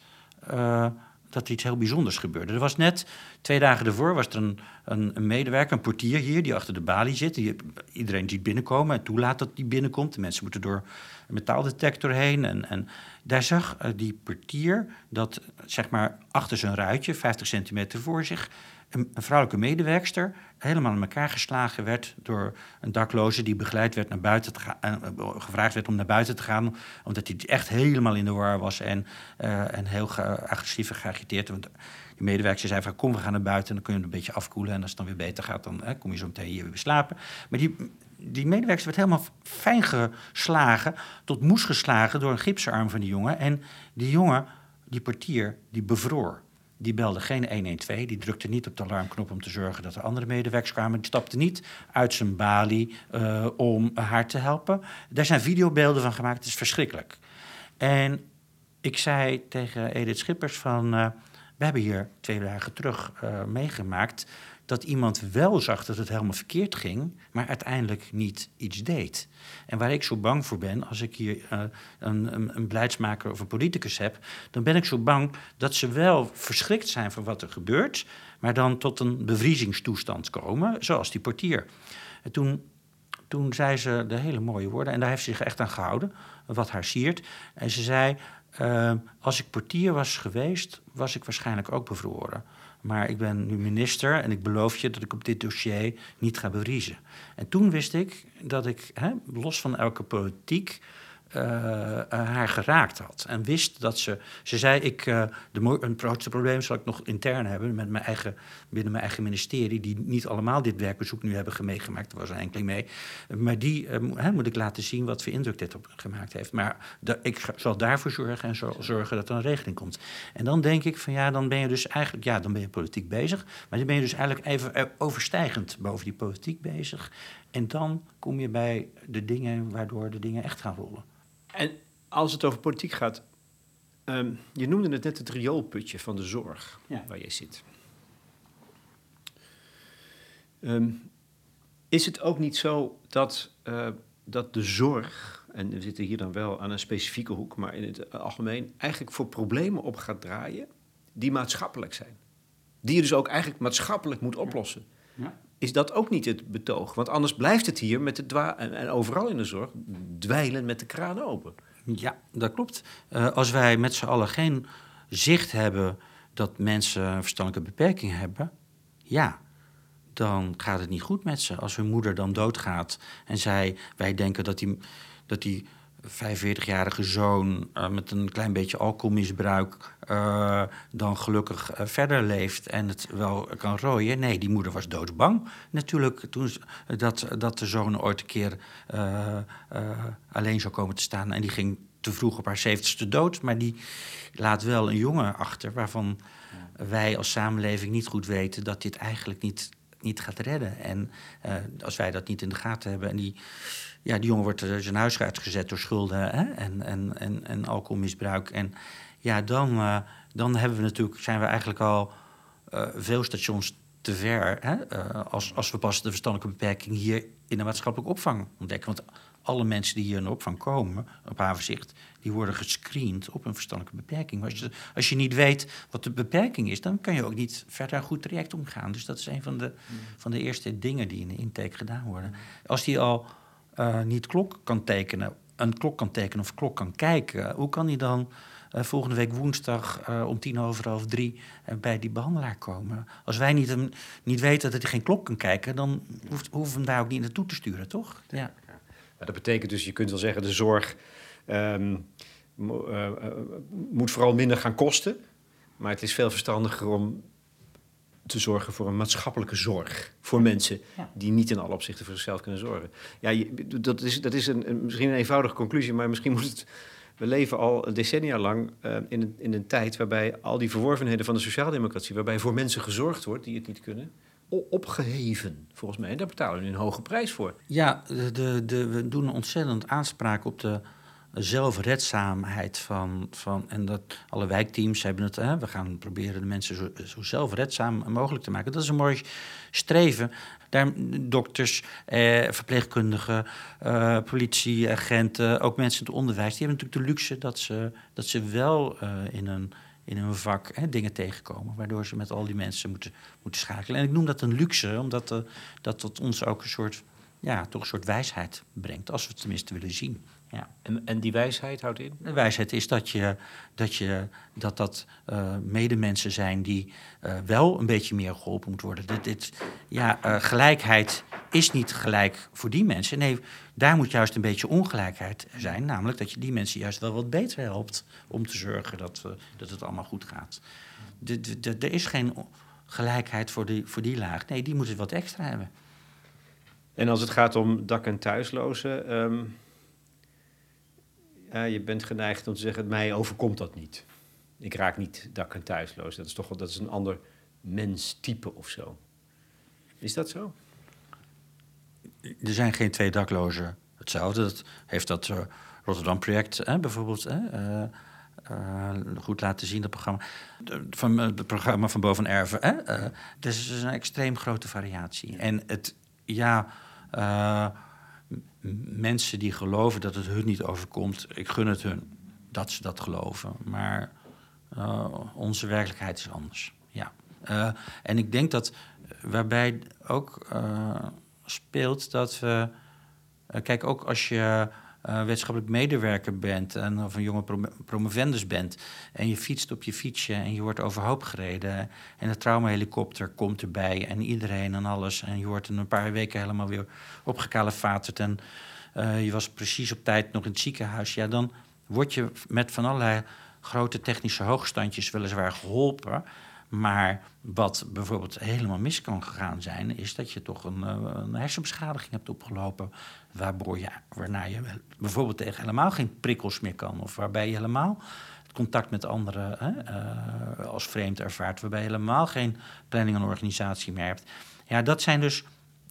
dat er iets heel bijzonders gebeurde. Er was net, twee dagen ervoor, was er een, een, medewerker, een portier hier, die achter de balie zit. Die iedereen ziet binnenkomen en toelaat dat die binnenkomt. De mensen moeten door een metaaldetector heen. En, en daar zag eh, die portier dat, zeg maar, achter zijn ruitje, 50 centimeter voor zich, een, vrouwelijke medewerkster helemaal in elkaar geslagen werd door een dakloze die begeleid werd naar buiten te gaan, eh, gevraagd werd om naar buiten te gaan, omdat hij echt helemaal in de war was en, eh, en heel agressief en geagiteerd. Want die medewerker zei van kom, we gaan naar buiten en dan kun je het een beetje afkoelen en als het dan weer beter gaat, dan eh, kom je zo meteen hier weer slapen. Maar die, die werd helemaal fijn geslagen, tot moes geslagen door een gipsarm van die jongen. En die jongen, die portier, die bevroor. Die belde geen 112, die drukte niet op de alarmknop om te zorgen dat er andere medewerkers kwamen. Die stapte niet uit zijn balie eh, om haar te helpen. Daar zijn videobeelden van gemaakt, het is verschrikkelijk. En ik zei tegen Edith Schippers van... eh, We hebben hier twee dagen terug uh, meegemaakt dat iemand wel zag dat het helemaal verkeerd ging, maar uiteindelijk niet iets deed. En waar ik zo bang voor ben, als ik hier uh, een, een, een, beleidsmaker of een politicus heb, dan ben ik zo bang dat ze wel verschrikt zijn van wat er gebeurt, maar dan tot een bevriezingstoestand komen, zoals die portier. En toen, toen zei ze de hele mooie woorden, en daar heeft ze zich echt aan gehouden, wat haar siert. En ze zei: uh, Als ik portier was geweest, was ik waarschijnlijk ook bevroren. Maar ik ben nu minister en ik beloof je dat ik op dit dossier niet ga bevriezen. En toen wist ik dat ik, hè, los van elke politiek, uh, haar geraakt had. En wist dat ze. Ze zei: ik, uh, de, Een grootste probleem zal ik nog intern hebben met mijn eigen, binnen mijn eigen ministerie, die niet allemaal dit werkbezoek nu hebben meegemaakt. Er was er enkeling mee. Maar die moet ik laten zien wat voor indruk dit op gemaakt heeft. Maar de, ik zal daarvoor zorgen en zorgen dat er een regeling komt. En dan denk ik: van ja, dan ben je dus eigenlijk. Ja, dan ben je politiek bezig. Maar dan ben je dus eigenlijk even overstijgend boven die politiek bezig. En dan kom je bij de dingen waardoor de dingen echt gaan rollen. En als het over politiek gaat, um, je noemde het net het rioolputje van de zorg ja. waar je zit. Um, is het ook niet zo dat, uh, dat de zorg, en we zitten hier dan wel aan een specifieke hoek, maar in het algemeen eigenlijk voor problemen op gaat draaien die maatschappelijk zijn? Die je dus ook eigenlijk maatschappelijk moet oplossen. Ja. Is dat ook niet het betoog? Want anders blijft het hier met de dwa en, overal in de zorg dweilen met de kraan open. Ja, dat klopt. Uh, als wij met z'n allen geen zicht hebben dat mensen een verstandelijke beperking hebben, ja, dan gaat het niet goed met ze. Als hun moeder dan doodgaat en zij, wij denken dat die, dat die 45-jarige zoon uh, met een klein beetje alcoholmisbruik uh, dan gelukkig uh, verder leeft en het wel kan rooien. Nee, die moeder was doodsbang natuurlijk toen dat, dat de zoon ooit een keer alleen zou komen te staan. En die ging te vroeg op haar zeventigste dood, maar die laat wel een jongen achter waarvan wij als samenleving niet goed weten dat dit eigenlijk niet, niet gaat redden. En als wij dat niet in de gaten hebben en die ja, die jongen wordt zijn huis uitgezet door schulden hè? En, en, en, en alcoholmisbruik. En ja, dan, uh, dan hebben we natuurlijk, zijn we eigenlijk al uh, veel stations te ver. Hè? Uh, als, als we pas de verstandelijke beperking hier in de maatschappelijke opvang ontdekken. Want alle mensen die hier in de opvang komen, op havenzicht, die worden gescreend op een verstandelijke beperking. Maar als je, als je niet weet wat de beperking is, dan kan je ook niet verder een goed traject omgaan. Dus dat is een van de, van de eerste dingen die in de intake gedaan worden. Als die al uh, niet klok kan tekenen, een klok kan tekenen of klok kan kijken, hoe kan hij dan uh, volgende week woensdag uh, om tien over half drie bij die behandelaar komen? Als wij niet, hem, niet weten dat hij geen klok kan kijken, dan hoeft, hoeven we hem daar ook niet naartoe te sturen, toch? Ja. ja. dat betekent dus, je kunt wel zeggen, de zorg um, moet vooral minder gaan kosten. Maar het is veel verstandiger om te zorgen voor een maatschappelijke zorg voor mensen die niet in alle opzichten voor zichzelf kunnen zorgen. Ja, dat is, dat is een, misschien een eenvoudige conclusie, maar misschien moet het. We leven al decennia lang uh, in, een, in een tijd waarbij al die verworvenheden van de sociaaldemocratie, waarbij voor mensen gezorgd wordt die het niet kunnen, opgeheven, volgens mij. En daar betalen we een hoge prijs voor. Ja, de, de, we doen ontzettend aanspraak op de zelfredzaamheid van, van. En dat alle wijkteams hebben het. Hè, we gaan proberen de mensen zo, zo zelfredzaam mogelijk te maken. Dat is een mooi streven. Daar, dokters, eh, verpleegkundigen, eh, politieagenten, ook mensen in het onderwijs, die hebben natuurlijk de luxe dat ze, dat ze wel eh, in een in hun vak hè, dingen tegenkomen, waardoor ze met al die mensen moeten, moeten schakelen. En ik noem dat een luxe, omdat uh, dat tot ons ook een soort, ja, toch een soort wijsheid brengt, als we het tenminste willen zien. Ja. En, en die wijsheid houdt in? De wijsheid is dat je, dat, je, dat, dat uh, medemensen zijn die uh, wel een beetje meer geholpen moeten worden. Dit, dit, ja, uh, gelijkheid is niet gelijk voor die mensen. Nee, daar moet juist een beetje ongelijkheid zijn. Namelijk dat je die mensen juist wel wat beter helpt om te zorgen dat, dat het allemaal goed gaat. De, de, de, er is geen gelijkheid voor die, voor die laag. Nee, die moeten wat extra hebben. En als het gaat om dak- en thuislozen. Um uh, je bent geneigd om te zeggen, mij overkomt dat niet. Ik raak niet dak- en thuisloos. Dat is toch dat is een ander menstype of zo. Is dat zo? Er zijn geen twee daklozen hetzelfde. Dat heeft dat uh, Rotterdam-project bijvoorbeeld uh, eh, goed laten zien, dat programma. De- Van eh, het programma van Boven Erven. Hè? Eh, dus het is een extreem grote variatie. En het, ja, eh, mensen die geloven dat het hun niet overkomt, ik gun het hun dat ze dat geloven. Maar eh, onze werkelijkheid is anders. Ja. Eh, en ik denk dat waarbij ook eh, speelt dat we. kijk, ook als je eh, wetenschappelijk medewerker bent en of een jonge prom- promovendus bent en je fietst op je fietsje en je wordt overhoop gereden en de traumahelikopter komt erbij en iedereen en alles en je wordt in een paar weken helemaal weer opgekalefaterd en eh, je was precies op tijd nog in het ziekenhuis, ja, dan word je met van allerlei grote technische hoogstandjes weliswaar geholpen. Maar wat bijvoorbeeld helemaal mis kan gegaan zijn, is dat je toch een, eh, een hersenbeschadiging hebt opgelopen. Waardoor je, waarna je bijvoorbeeld tegen helemaal geen prikkels meer kan. Of waarbij je helemaal het contact met anderen hè, eh, als vreemd ervaart. Waarbij je helemaal geen planning en organisatie meer hebt. Ja, dat zijn dus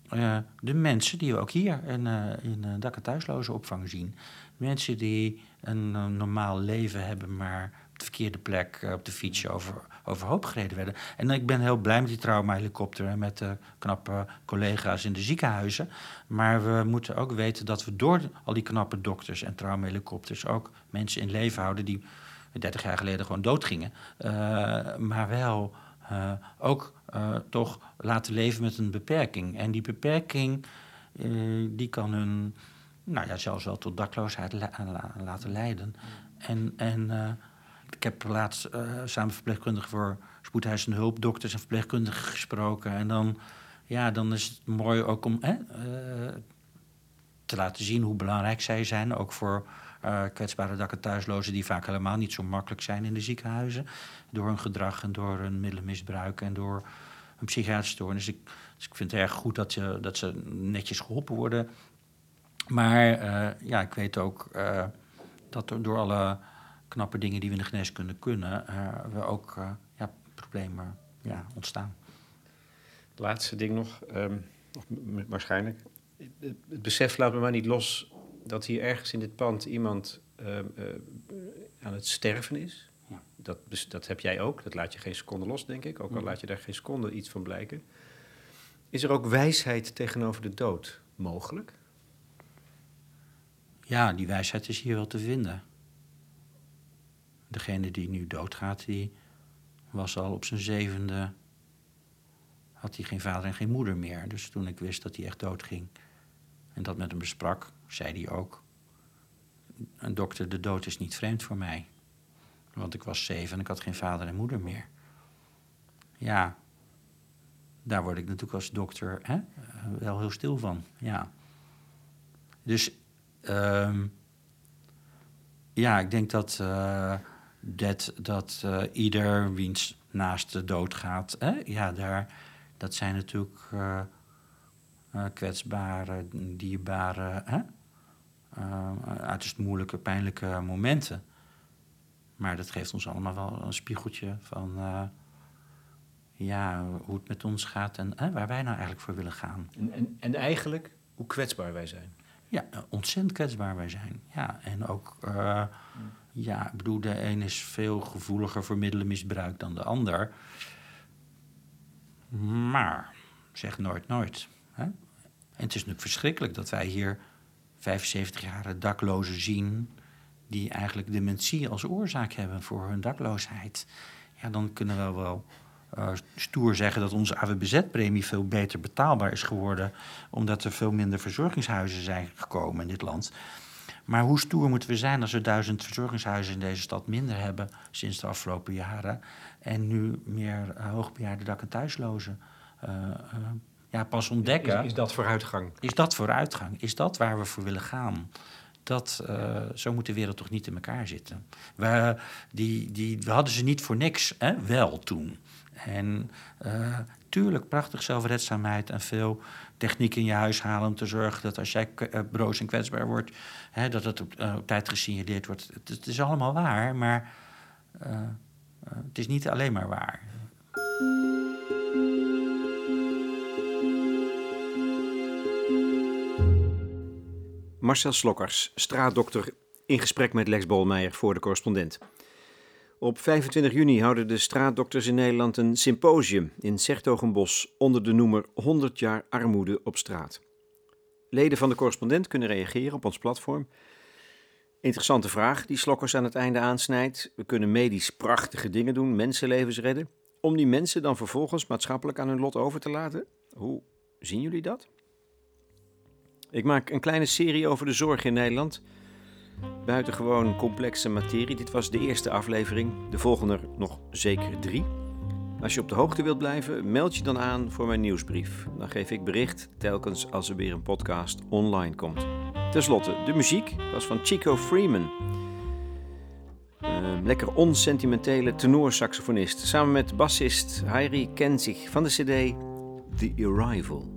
eh, de mensen die we ook hier in, eh in eh, dak- en thuisloze opvang zien. Mensen die een normaal leven hebben, maar op de verkeerde plek op de fiets over, overhoop gereden werden. En ik ben heel blij met die traumahelikopter en met de knappe collega's in de ziekenhuizen. Maar we moeten ook weten dat we door al die knappe dokters en traumahelikopters ook mensen in leven houden die 30 jaar geleden gewoon doodgingen. Eh, maar wel eh, ook eh, toch laten leven met een beperking. En die beperking eh, die kan hun nou ja, zelfs wel tot dakloosheid la- la- laten leiden. En, en eh, ik heb laatst eh, samen verpleegkundigen voor spoedeisende hulp, dokters en verpleegkundigen gesproken. En dan, ja, dan is het mooi ook om hè, eh, te laten zien hoe belangrijk zij zijn. Ook voor eh, kwetsbare dak- en thuislozen die vaak helemaal niet zo makkelijk zijn in de ziekenhuizen. Door hun gedrag en door hun middelenmisbruik en door een psychiatrische stoornis. Ik, dus ik vind het erg goed dat, je, dat ze netjes geholpen worden. Maar ja, ik weet ook dat door alle knappe dingen die we in de geneeskunde kunnen, eh, we ook eh, ja, problemen ja, ontstaan. Laatste ding nog, ehm, waarschijnlijk. Het, het besef laat me maar niet los dat hier ergens in dit pand iemand ehm, eh, aan het sterven is. Ja. Dat, dus, dat heb jij ook. Dat laat je geen seconde los, denk ik. Ook al Mhm. laat je daar geen seconde iets van blijken. Is er ook wijsheid tegenover de dood mogelijk? Ja, die wijsheid is hier wel te vinden. Degene die nu doodgaat, die was al op zijn zevende. had hij geen vader en geen moeder meer. Dus toen ik wist dat hij echt doodging en dat met hem besprak, zei hij ook: Een dokter, de dood is niet vreemd voor mij. Want ik was zeven en ik had geen vader en moeder meer. Ja, daar word ik natuurlijk als dokter hè, wel heel stil van. Ja. Dus Ehm, ja, ik denk dat, eh, dat, dat eh, ieder wiens naaste doodgaat, hè, ja, daar, dat zijn natuurlijk eh, eh, kwetsbare, dierbare, hè, uiterst moeilijke, pijnlijke momenten. Maar dat geeft ons allemaal wel een spiegeltje van ja, hoe het met ons gaat en waar wij nou eigenlijk voor willen gaan. En, en eigenlijk hoe kwetsbaar wij zijn. Ja, eh, ontzettend kwetsbaar wij zijn. Ja, en ook, eh, ja, ik bedoel, de een is veel gevoeliger voor middelenmisbruik dan de ander. Maar, zeg nooit nooit. Hè? En het is natuurlijk verschrikkelijk dat wij hier 75 jaar daklozen zien... die eigenlijk dementie als oorzaak hebben voor hun dakloosheid. Ja, dan kunnen we wel eh, stoer zeggen dat onze AWBZ-premie veel beter betaalbaar is geworden, omdat er veel minder verzorgingshuizen zijn gekomen in dit land. Maar hoe stoer moeten we zijn als we duizend verzorgingshuizen in deze stad minder hebben sinds de afgelopen jaren en nu meer uh, hoogbejaarde dak- en thuislozen uh, uh, ja, pas ontdekken? Is, is dat vooruitgang? Is dat vooruitgang? Is dat waar we voor willen gaan? Dat, uh, zo moet de wereld toch niet in elkaar zitten. We, die, die, we hadden ze niet voor niks, hè? wel toen. En uh, tuurlijk, prachtig zelfredzaamheid en veel techniek in je huis halen om te zorgen dat als jij uh, broos en kwetsbaar wordt, hè, dat het op, op, tijd gesignaleerd wordt. Het, is allemaal waar, maar het is niet alleen maar waar. Marcel Slokkers, straatdokter, in gesprek met Lex Bolmeijer voor de correspondent. Op 25 juni houden de straatdokters in Nederland een symposium in Sertogenbos onder de noemer 100 jaar armoede op straat. Leden van de correspondent kunnen reageren op ons platform. Interessante vraag die Slokkers aan het einde aansnijdt. We kunnen medisch prachtige dingen doen, mensenlevens redden. Om die mensen dan vervolgens maatschappelijk aan hun lot over te laten? Hoe zien jullie dat? Ik maak een kleine serie over de zorg in Nederland. Buitengewoon complexe materie. Dit was de eerste aflevering. De volgende nog zeker drie. Als je op de hoogte wilt blijven, meld je dan aan voor mijn nieuwsbrief. Dan geef ik bericht telkens als er weer een podcast online komt. Ten slotte, de muziek was van Chico Freeman. Een lekker onsentimentele tenorsaxofonist. Samen met bassist Heiri Kenzig van de CD The Arrival.